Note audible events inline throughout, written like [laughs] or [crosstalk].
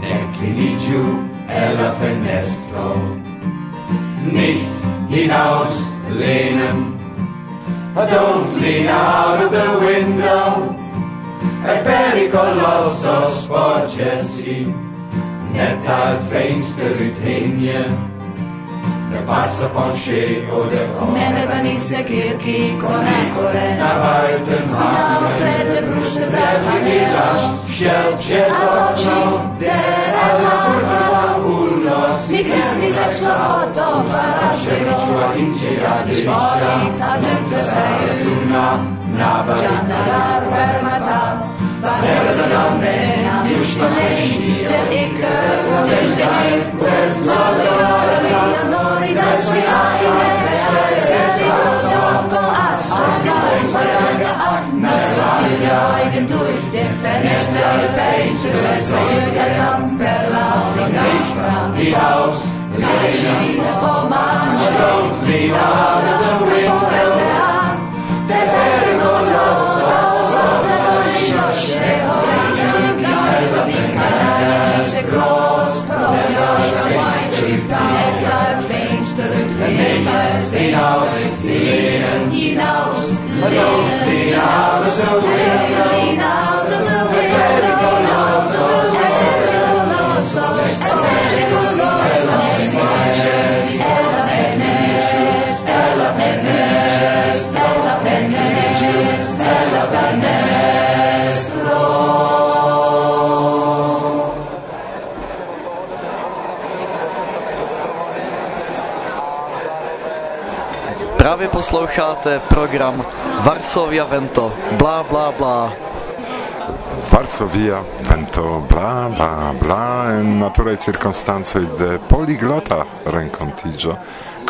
Nec religiu el la fenestro, nicht hinaus lehnen. Don't lean out of the window, è pericoloso sporgersi, net al venster ne passa ponché o de Mene vanisse kirki konakore Na vajten hane Na otete brušte zdrava milaš Šel će zovno Der alla burza ullos Mi kremi začno oto varažiro Ševičua inđira dirišta Švori ta dupte seju Tuna Nabar Čanalar vermatar There's an old der Yush Mashiach, that Icarus will take the hand. Where's Mazaraza? Where's Miaza? Where's Miaza? Where's Miaza? durch den Fenster welches Fenster, Jünger kam, verlaufen ist kam hinaus. Gleich wie der Roman, schaut wie alle der Wind, He knows. in Hinaus. Geloof in alles zo wil. Het werkt al als als het al Právě posloucháte program Varsovia Vento, blá, blá, blá. Varsovia Vento, bla bla bla, en naturaj cirkonstancoj de poliglota renkontiĝo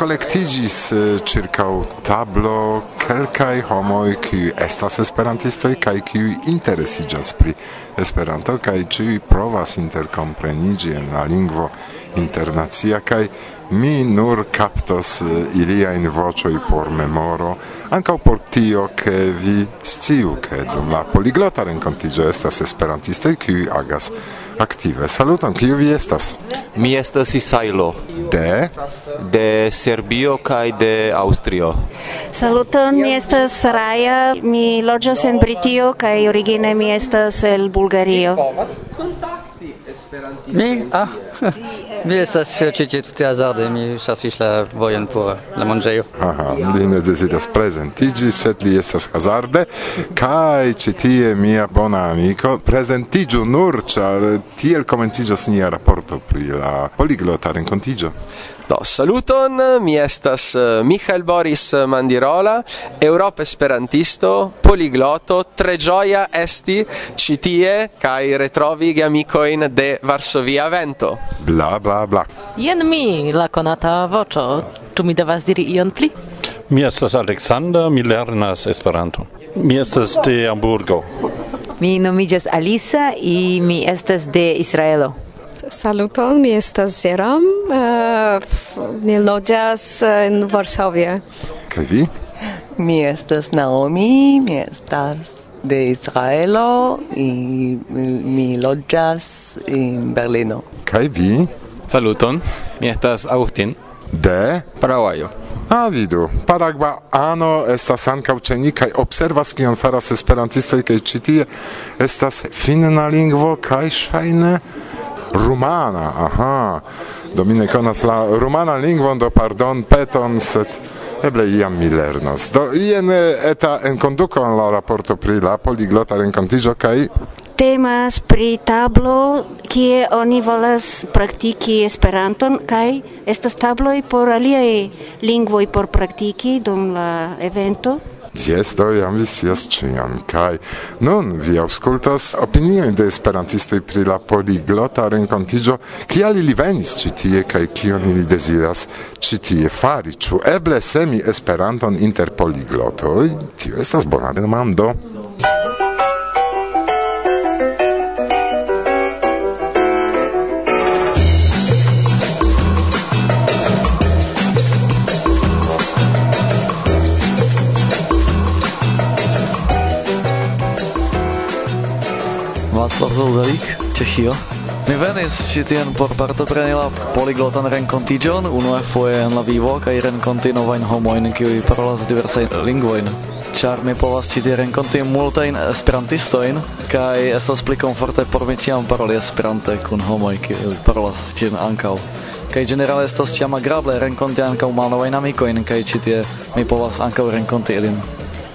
kolektiĝis eh, circau tablo kelkaj homoj kiuj estas esperantistoj kaj kiuj interesiĝas pri Esperanto kaj ĉiuj provas interkompreniĝi en la lingvo internacia kaj mi nur captos eh, ilia in vocioi por memoro, ancau por tio che vi sciu che dum la poliglota rencontigio estas esperantistoi qui agas active. Saluton, kiu vi estas? Mi estas Isailo. De? De Serbio kaj de Austrio. Saluton, mi estas Raja, mi loĝas en Britio kaj origine mi estas el Bulgario. Mi? Ah, mi estas ĉi tie tute hazarde, mi ŝasis la vojon por la manĝejo. Aha, li ne desiras presentigi, sed li estas hazarde. Kai ci tie mia bona amico, presentigiu nur, char tiel comencigios nia rapporto pri la poliglota rencontigio. Do, saluton, mi estas eh, Michael Boris Mandirola, Europa Esperantisto, poligloto, tre gioia esti ci tie kai retrovi geamikoin de Varsovia vento. Bla bla bla. Jen mi, la konata voĉo. Ĉu mi devas diri ion pli? Mi estas Aleksandra, mi lernas Esperanton. Mi estas de Hamburgo. Mi nomiĝas Alisa i mi estas de Israelo. Saluton, mi estas Zeram, uh, eh, mi loĝas eh, en Varsovia. Kaj vi? Mi estas Naomi, mi estas de Israelo y mi loĝas en Berlino. Kaj vi? Saluton. Mi estas Agustin. De? Paraguayo. Ah, vidu, Paragvaano estas ankaŭ ĉeni kaj observas kion faras esperantistoj kaj ĉi tie estas finna lingvo kaj ŝajne rumana. Aha. Domine konas la rumana lingvon do pardon peton sed eble iam mi lernos. Do ien eta enkonduko en la raporto pri la poliglota renkontiĝo kaj temas pri tablo kie oni volas praktiki Esperanton kaj estas tabloj por aliaj lingvoj por praktiki dum la evento. Jes, do, jam vi scias ĉion kaj. Nun vi aŭskultas opiniojn de esperantistoj pri la poliglota renkontiĝo. Kial ili venis ĉi tie kaj kion ili deziras ĉi tie fari? Ĉu eble semi Esperanton inter poliglotoj? Tio estas bona demando. Zoldarik, Čechio. Mi venis ĉi tien por partopreni la poliglotan renkontiĝon unuafoje en la vivo kaj renkonti novajn homojn kiuj parolas diversajn lingvojn. Ĉar mi povas ĉi tie renkonti multajn esperantistojn kaj estas pli komforte por mi ĉiam paroli Esperante kun homoj kiuj parolas ĝin ankaŭ. Kaj generale estas ĉiam agrable renkonti ankaŭ malnovajn amikojn kaj ĉi tie mi povas ankaŭ renkonti ilin.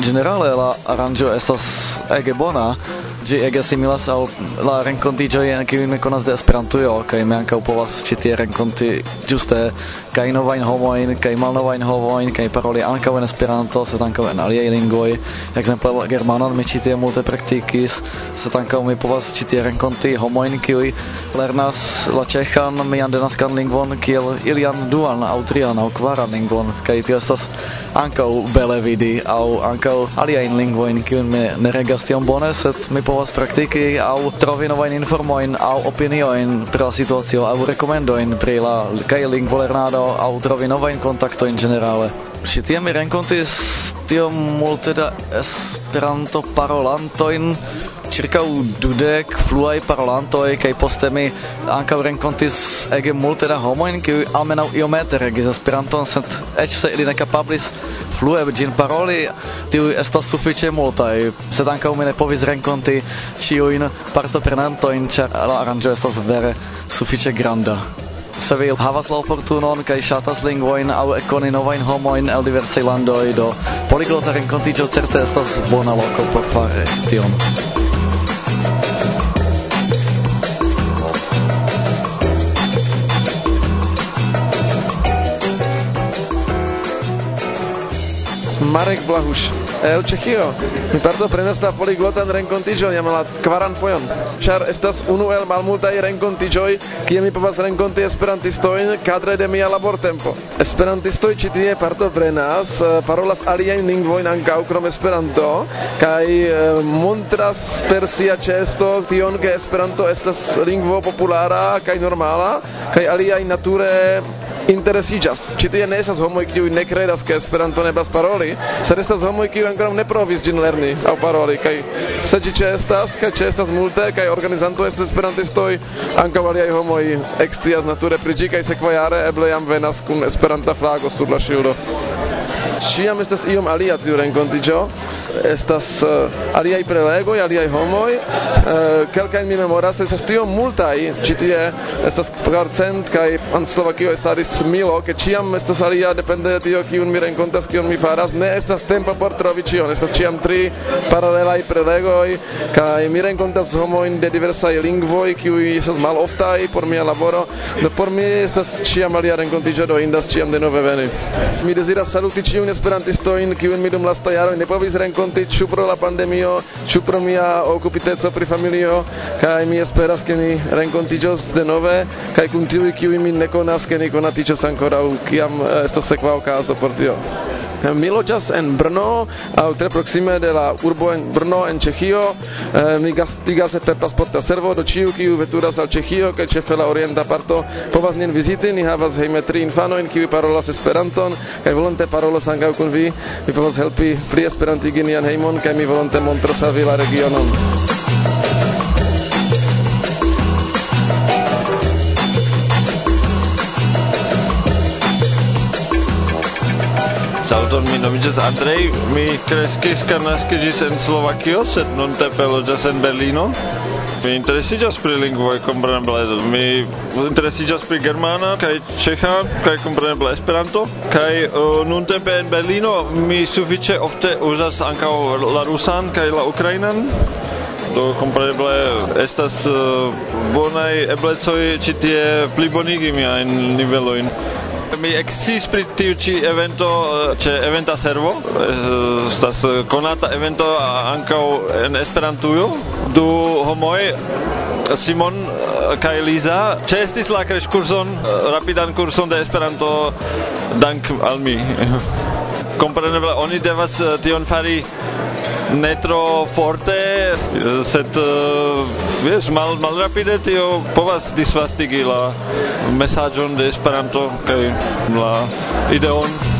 Generale la aranĝo estas ege bona, ĝi ege similas al la renkontiĝoj kiujn mi konas de Esperantujo kaj mi ankaŭ povas ĉi tie renkonti ĝuste kaj novajn homojn kaj malnovajn homojn kaj paroli ankaŭ en Esperanto sed ankaŭ en aliaj lingvoj. Ekzemple la germanan mi ĉi tie multe praktikis sed ankaŭ mi povas ĉi tie renkonti homojn kiuj lernas la ĉeĥan mian denaskan lingvon kiel ilian duan aŭ trian aŭ kvaran lingvon kaj tio estas ankaŭ bele vidi aŭ ankaŭ aliajn lingvojn kiujn mi ne regas tiom bone sed mi povas povas praktiki aŭ trovi novajn informojn aŭ opiniojn pri la situacio aŭ rekomendojn pri la kaj lingvolernado aŭ trovi novajn kontaktojn ĝenerale. Ĉi tie mi renkontis tiom multe da Esperanto parolantojn circa dudek fluai parolantoj kai poste mi ankaŭ renkontis ege multe da homojn kiuj almenaŭ iomete regis Esperanton sed eĉ se ili ne kapablis flue ĝin paroli tiu estas sufiĉe multaj sed ankaŭ mi ne povis renkonti ĉiujn partoprenantojn ĉar la aranĝo estas vere sufiĉe granda. Se vi havas la oportunon kaj ŝatas lingvojn aŭ koni novajn homojn el diversaj landoj, do poliglota renkontiĝo certe estas bona loko por fari tion. Marek Blahuš Eh, el Ĉeĥio. Mi partoprenas la poliglotan renkontiĝon jam la kvaran fojon, ĉar estas unu el malmultaj renkontiĝoj, kie mi povas renkonti esperantistojn kadre de mia labortempo. Esperantistoj ĉi tie partoprenas, eh, parolas aliajn lingvojn ankaŭ krom Esperanto kaj eh, montras per sia ĉeesto tion, ke Esperanto estas lingvo populara kaj normala kaj aliaj nature interesiĝas. Ĉi tie ne estas homoj kiuj ne kredas ke Esperanto ne eblas paroli, sed estas homoj kiuj ankoraŭ ne provis ĝin lerni aŭ paroli kaj se ĝi ĉeestas kaj ĉeestas multe kaj organizanto estas esperantistoj ankaŭ aliaj homoj ekscias nature pri ĝi kaj sekvajare eble jam venas kun Esperanta flago sur la ŝildo. Ĉiam estas iom alia tiu renkontiĝo, estas uh, aliaj prelegoj, aliaj homoj, uh, kelkajn mi memoras, estas tiom multaj ĉi tie, estas kvarcent kaj en Slovakio estadis milo, ke ĉiam estas alia depende de tio kiun mi renkontas, kiun mi faras, ne estas tempo por trovi ĉion, estas ĉiam tri paralelaj prelegoj kaj mi renkontas homojn de diversaj lingvoj, kiuj estas maloftaj por mia laboro, do por mi estas ĉiam alia renkontiĝo do indas ĉiam denove veni. Mi deziras saluti ĉiujn esperantistojn, kiujn mi dum lastaj jaroj ne povis renkonti renkonti ĉu pro la pandemio, ĉu pro mia okupiteco pri familio, kaj mi esperas ke ni renkontiĝos denove kaj kun tiuj kiuj mi ne konas, ke ni konatiĝos ankoraŭ kiam eh, estos sekva okazo por tio. [laughs] Mi loĝas en Brno, aŭ tre proksime de la urbo en Brno en Ĉeĥio. Eh, mi gastigas per pasporta servo do ĉiu kiu veturas al Ĉeĥio kaj ĉefe la orienta parto povas nin viziti. Ni havas hejme tri infanojn kiuj parolas Esperanton kaj volonte parolos ankaŭ kun vi. Mi povas helpi pri esperantigi nian hejmon kaj mi volonte montros al vi la regionon. Saluton, mi nomiĝas Andrej, mi kreskis kaj naskiĝis en Slovakio, sed nuntempe loĝas en Berlino. Mi interesiĝas pri lingvoj, kompreneble. Mi interesiĝas pri germana kaj ĉeĥa kaj kompreneble Esperanto. Kaj uh, nuntempe en Berlino mi sufiĉe ofte uzas ankaŭ la rusan kaj la ukrainan. Do kompreneble estas uh, bonaj eblecoj ĉi tie plibonigi miajn nivelojn. Mi exis pri tiu ĉi evento eh, ĉe Eventa Servo. Eh, estas eh, konata evento ankaŭ en Esperantujo. Du homoj Simon kaj Liza ĉeestis la kreŝkurson, rapidan kurson de Esperanto dank al mi. [laughs] Kompreneble oni devas tion fari ne tro forte, eh, set eh, jes mal malrapide tio povas disvastigi la mesaĝon de Esperanto kaj la ideon.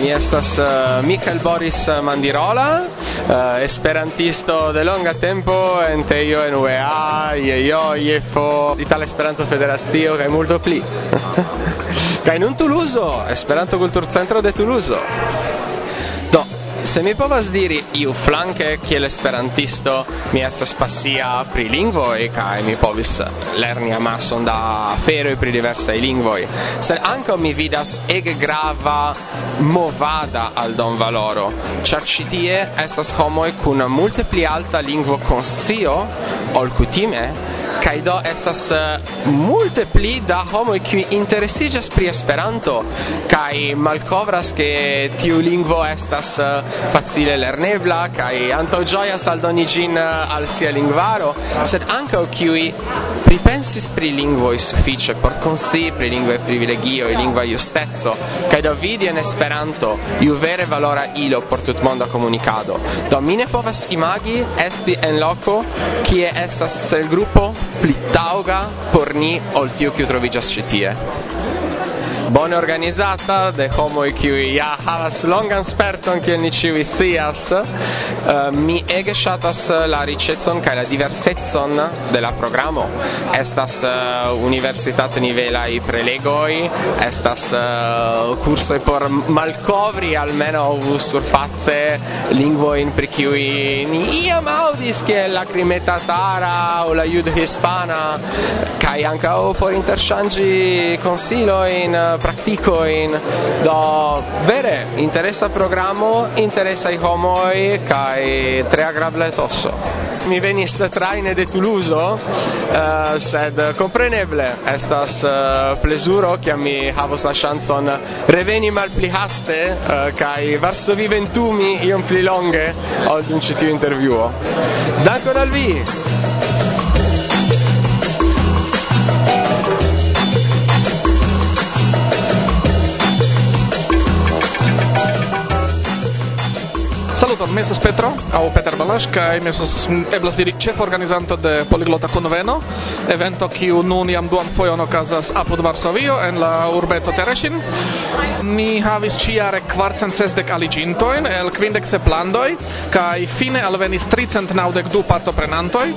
mi estas uh, Michael Boris Mandirola uh, esperantisto de longa tempo en teio en UEA, IEO, IEFO, Itala Esperanto Federacio, kaj multo pli. [laughs] kaj nun Toulouse, Esperanto Kulturcentro de Toulouse. Se mi povas diri iu flanke kiel esperantisto, mi estas pasia pri lingvoj kaj mi povis lerni amason da aferoj pri diversaj lingvoj. Sed ankaŭ mi vidas ege grava movada al don valoro, ĉar ĉi tie estas homoj kun multe pli alta lingvo konscio ol kutime kaj do estas eh, multe pli da homoj kiuj interesiĝas pri Esperanto kaj malkovras ke tiu lingvo estas eh, facile lernebla kaj antaŭĝojas aldoni ĝin eh, al sia lingvaro sed ankaŭ kiuj pripensis pri lingvoj sufiĉe por konscii pri lingvaj privilegioj lingva justeco kaj do vidi en Esperanto iu vere valora ilo por tutmonda komunikado do mi ne povas imagi esti en loko kie estas celgrupo pli tauga por ni ol tiu kiu troviĝas ĉi tie bone organizata de homo kiu ja havas longan sperton kiel ni ĉiuj scias. Uh, mi ege ŝatas la ricecon kaj la diversecon de la programo. Estas uh, universitat nivelaj prelegoj estas uh, kursoj por malkovri almeno surface lingvojn pri kiuj ni iam aŭdis kiel la krimetatara aŭ la jud hispana kaj ankaŭ por interŝanĝi konsilojn praktiko in do vere interesa programo, interesaj homoj kaj tre agrabletos. Mi venis traine de Tuluzo, uh, eh, sed kompreneble estas eh, uh, plezuro ke mi havos la chanson reveni malpli haste eh, uh, kaj varsovi ventumi iom pli longe ol dum ĉi tiu intervjuo. Dankon al vi! Saluton, mi estas Petro, au Peter Balaŝ, kai mi estas, eblas diri, chef organizanto de Poliglota Conveno, evento kiu nun jam duan fojon okazas apud Varsovio en la urbeto Tereŝin. Ni havis ciare kvarcent sesdek el kvindek sep kai fine alvenis tricent naudek du partoprenantoj,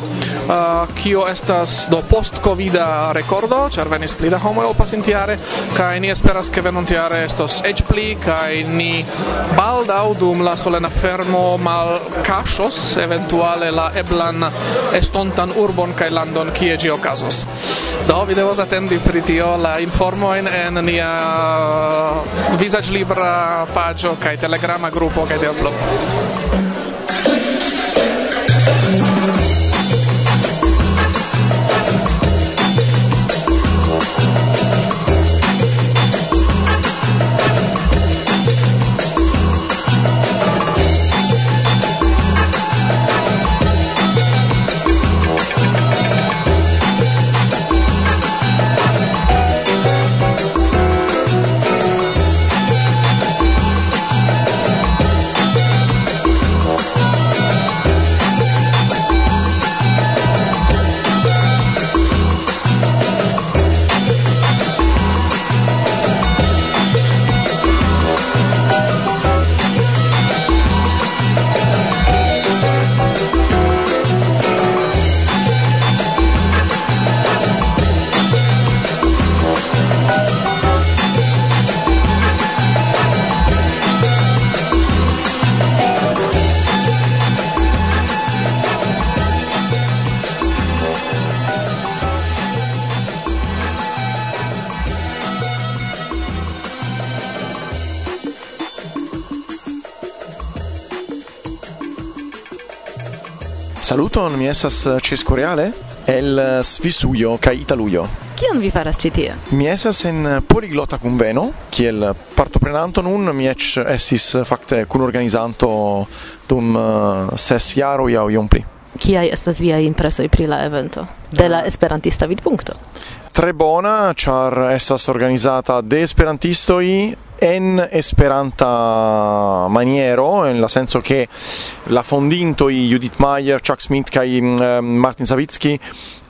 uh, kio estas do post-covida rekordo, ĉar venis pli da homo ol pasintiare, kai ni esperas ke venontiare estos eĉ pli, kai ni baldau dum la solena fermo urbanismo mal cachos eventuale la eblan estontan urbon kai landon kie ĝi okazos. Do vi devas atendi pri tio la informojn en nia uh, visage libra pagio kai telegrama grupo kai de plu. Saluton, mi estas eh, Cesc Reale el eh, Svisujo kaj Italujo. Kion vi faras ĉi tie? Mi estas en eh, poliglota kunveno, kiel partoprenanto nun mi eĉ estis fakte kunorganizanto dum ses jaroj aŭ iom pli. Kiaj estas viaj impresoj pri la evento de la esperantista vidpunkto? Tre bona, ĉar estas organizata de esperantistoj en esperanta maniero la senso che la fondinto i Judith Mayer, Chuck Smith kai mm, Martin Savitsky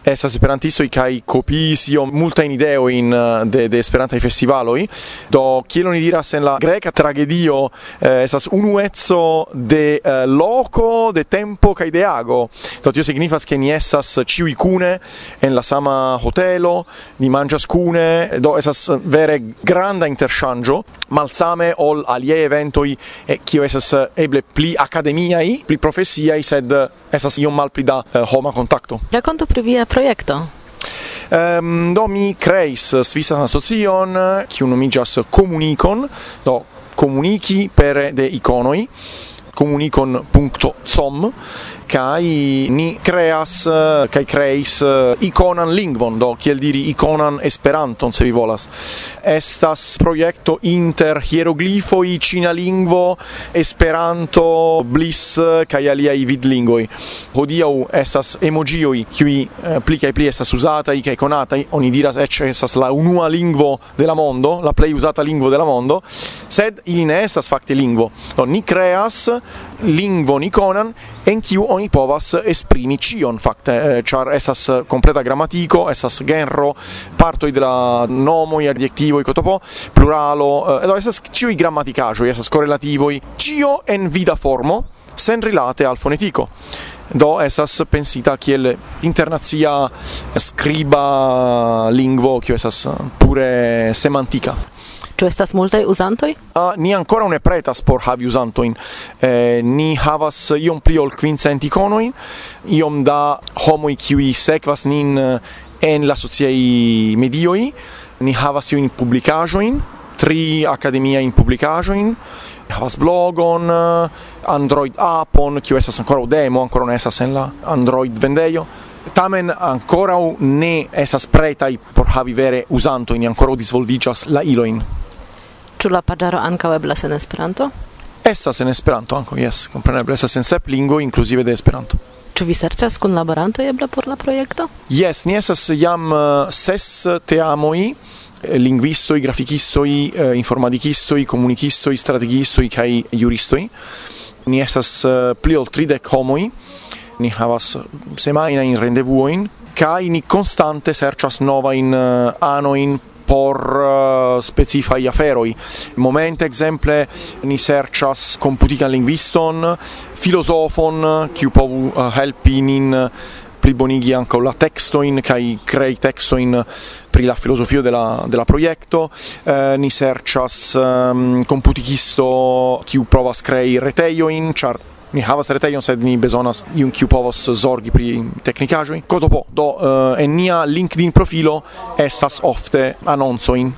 estas esperantistoj kaj kopiis iom multajn ideojn eh, de de esperantaj festivaloj do kiel oni diras en la greka tragedio eh, estas unueco de eh, loko de tempo kaj de ago. Do tio signifas ke ni estas ĉiuj kune en la sama hotelo ni manĝas kune. Do estas vere granda interŝanĝo malsame ol aliaj eventoj eh, kio estas eh, eble pli akademiaj pli profesiaj sed estas iom malpli da eh, homa kontakto. Rakontu pri via projekto. Um, do mi creis eh, Svisa Asocion, eh, kiu nomigas Komunikon, do comunichi pere de iconoi comunicon.com kai ni creas eh, kai creis eh, iconan lingvon do kiel diri iconan esperanton se vi volas. Estas projekto inter hieroglifoi cina lingvo esperanto blis eh, kai aliai vidlingoi hodiau estas emojioi qui pli kai pli estas usatai kai conatai oni diras ec estas la unua lingvo de la mondo la plej usata lingvo de la mondo. Sed ili ne estas fakte lingvo. Do ni creas lingvon iconan enkiu oni povas esprimi cion fakte eh, ĉar estas kompleta gramatiko estas genro partoj de la nomoj adjektivoj kotopo pluralo eh, do estas ĉiuj gramatikaĵoj estas korelativoj. Cio en vida formo sen senrilate al fonetico do esas pensita kiel internacia scriba lingvo che esas pure semantica Ĉu estas multaj uzantoj? Uh, ni ankoraŭ ne pretas por havi uzantojn. Eh, ni havas iom pli ol kvincent ikonojn, iom da homoj kiuj sekvas nin en la sociaj medioj. Ni havas iujn publikaĵojn, tri akademiajn publikaĵojn, havas blogon, Android appon, kiu estas ankoraŭ demo, ankoraŭ ne estas en la Android vendejo. Tamen ankoraŭ ne estas pretai por havi vere uzantojn, ankoraŭ disvolvigas la iloin. Ĉu la paĝaro ankaŭ eblas en Esperanto? Estas en Esperanto ankaŭ, jes, kompreneble estas en sep lingvoj inkluzive de Esperanto. Ĉu vi serĉas kun laboranto eble por la projekto? Jes, ni estas jam eh, ses teamoj eh, lingvistoj, grafikistoj, eh, informatikistoi, komunikistoi, strategistoi kaj juristoj. Ni estas eh, pli ol 30 homoj. Ni havas eh, semajnajn rendevuojn kaj ni konstante serĉas novajn eh, anojn por uh, specifai aferoi. Momente exemple ni serchas computican linguiston, filosofon, kiu povu uh, helpi nin plibonigi anche la textoin kai crei textoin pri la filosofio de la de la proiecto eh, ni serchas um, computikisto kiu provas crei reteioin char ni havas retejon, sed ni bezonas iun kiu povas zorgi pri teknikaĵoj. Kodo po, do uh, en nia LinkedIn profilo estas ofte anoncojn,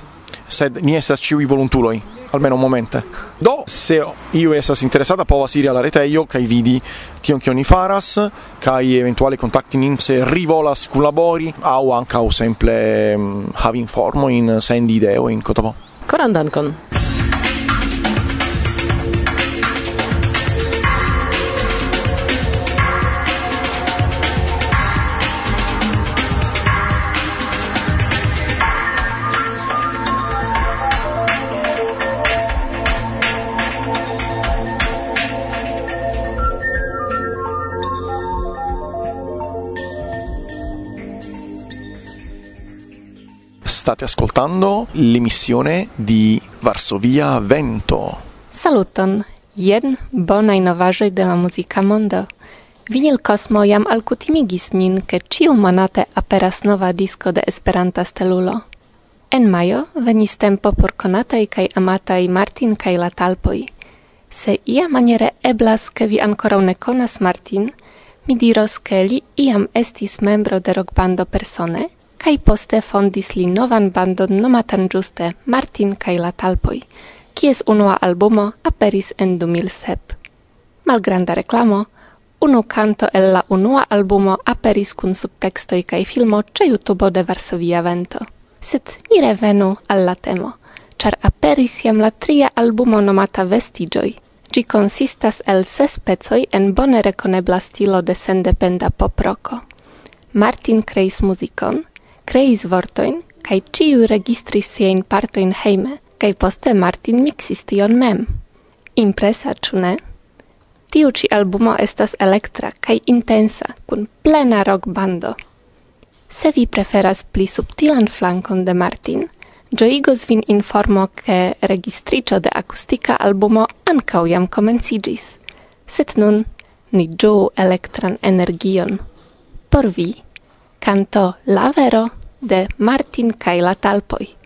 sed ni estas ĉiuj volontuloj almeno momente. Do, se io estas interesata, povas iri alla retejo kaj vidi tion kion ni faras, kaj eventuale kontakti nin se rivolas kunlabori aŭ ankaŭ simple um, mm, havi informo in sendi ideo in kotopo. Koran dankon. ascoltando l'emissione di Varsovia Vento. Saluton, jen bonaj novaĵoj de la muzika mondo. Vinil Cosmo jam alkutimigis nin, ke ciu monate aperas nova disco de Esperanta stelulo. En majo venis tempo por konataj kaj amataj Martin kaj la talpoj. Se ia maniere eblas, ke vi ankoraŭ ne konas Martin, mi diros, ke li iam estis membro de rockbando persone – kai poste fondis li novan bandon nomatan giuste Martin kai la Talpoi, kies unua albumo aperis en 2007. Malgranda reklamo, unu canto el la unua albumo aperis kun subtextoi kai filmo ce YouTube de Varsovia Vento. Sed ni revenu al la temo, char aperis jam la tria albumo nomata Vestigioi, Gi consistas el ses pezoi en bone reconebla stilo de sendependa poproko. Martin kreis muzikon, creis vortoin, cae ciu registris sien partoin heime, cae poste Martin mixis tion mem. Impresa, ciu ne? Tiu ci albumo estas elektra kaj intensa, kun plena rock bando. Se vi preferas pli subtilan flankon de Martin, gioigos vin informo ke registriĝo de akustika albumo ancau jam comencigis. Set nun ni gio elektran energion. Por vi! canto La Vero de Martin Caila Talpoi.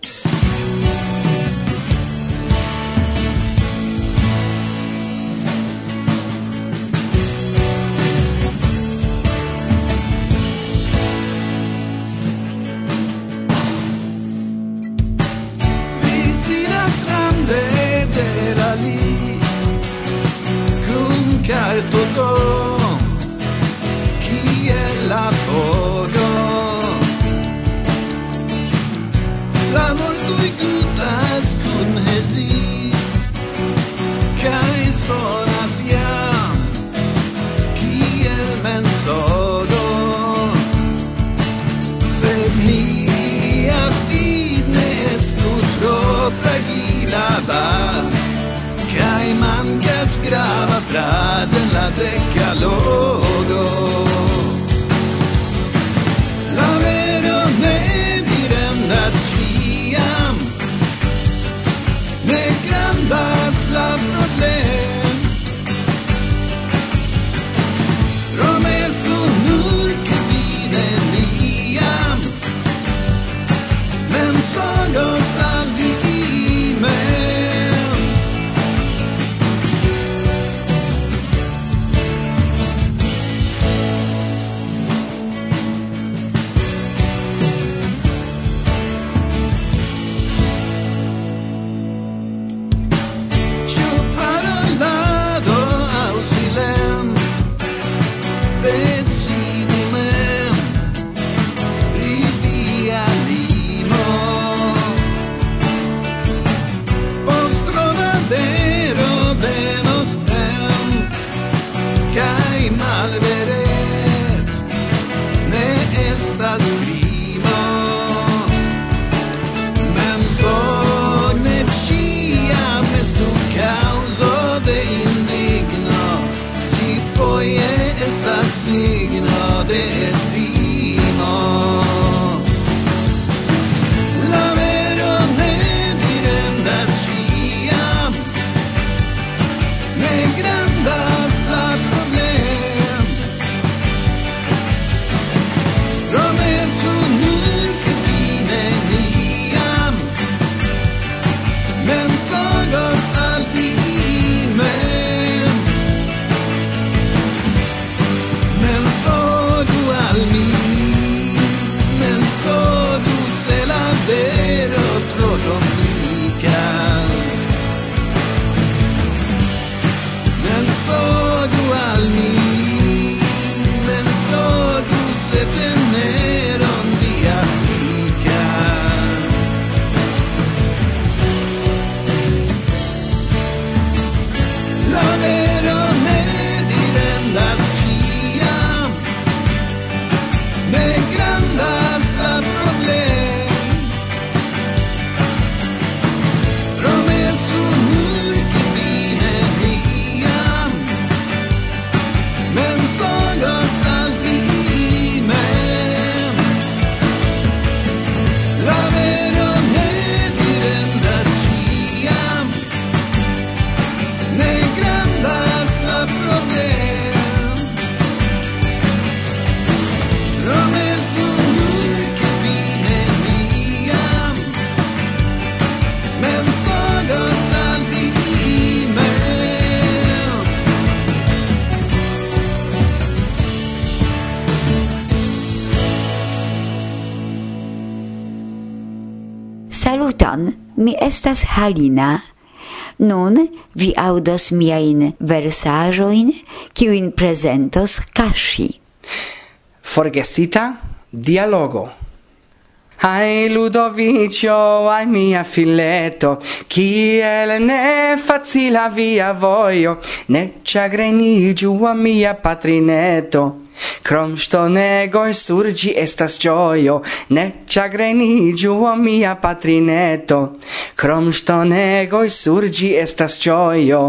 Saluton, mi estas Halina. Nun vi audos miajn versaĵojn, kiujn prezentos Kaŝi. Forgesita dialogo. Ai Ludovicio, ai mia filetto, kiel ne facila via voio, ne ciagrenigiu a mia patrineto. Krom ŝtonegoj surgi estas gioio, ne ĉagreniĝu o mia patrineto. Krom ŝtonegoj surgi estas gioio,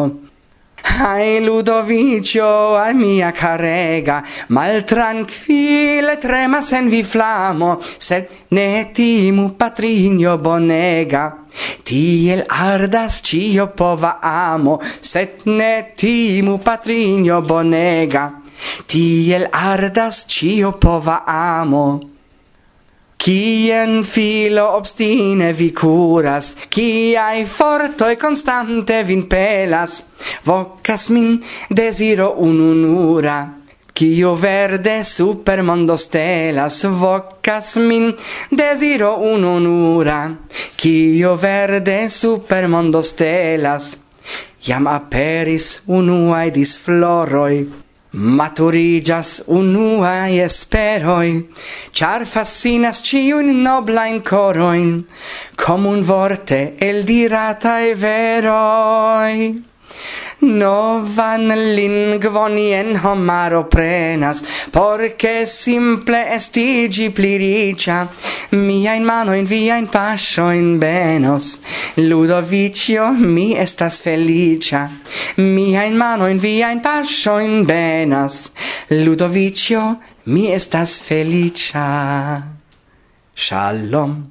Ai Ludovicio, ai mia carega, mal tranquille tremas en vi flamo, sed ne timu patrinio bonega. Tiel ardas cio pova amo, sed ne timu patrinio bonega tiel ardas cio pova amo. Kien filo obstine vi curas, kiai fortoi constante vin pelas, vocas min desiro ununura. Kio verde super mondo stelas? Vocas min desiro ununura. Kio verde super mondo stelas? Iam aperis unuae disfloroi. Maturigas unuae esperoi, char fascinas ciun noblain coroin, comun vorte el diratae veroi. Novan lingvon ien homaro prenas, porche simple estigi pli ricia, mia in mano in via in pascio in benos, Ludovicio mi estas felicia, mia in mano in via in pascio in benas, Ludovicio mi estas felicia. Shalom.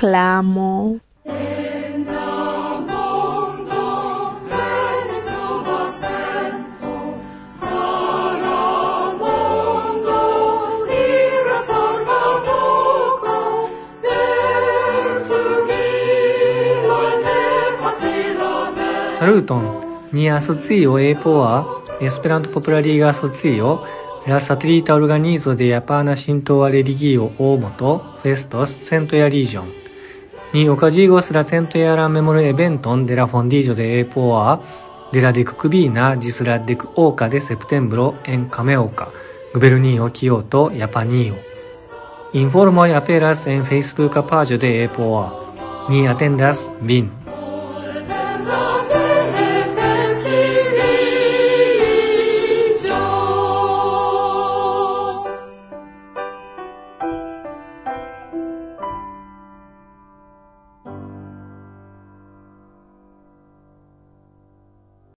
Clamo. サルトンにアソツイオエイポアエスペラントポプラリーガアソツイオラサトリータオルガニーゾデヤパーナシントワレリギーオオモトフェストスセントヤリージョンにおかじいごすらせんとやらメモルエベントンデラフォンディージョでエポアデラディククビーナジスラディクオーカでセプテンブロエンカメオーカグベルニーオキヨートヤパニーオインフォルモイアペラスエンフェイスブーカパージョでエポア。にアテンダスビン。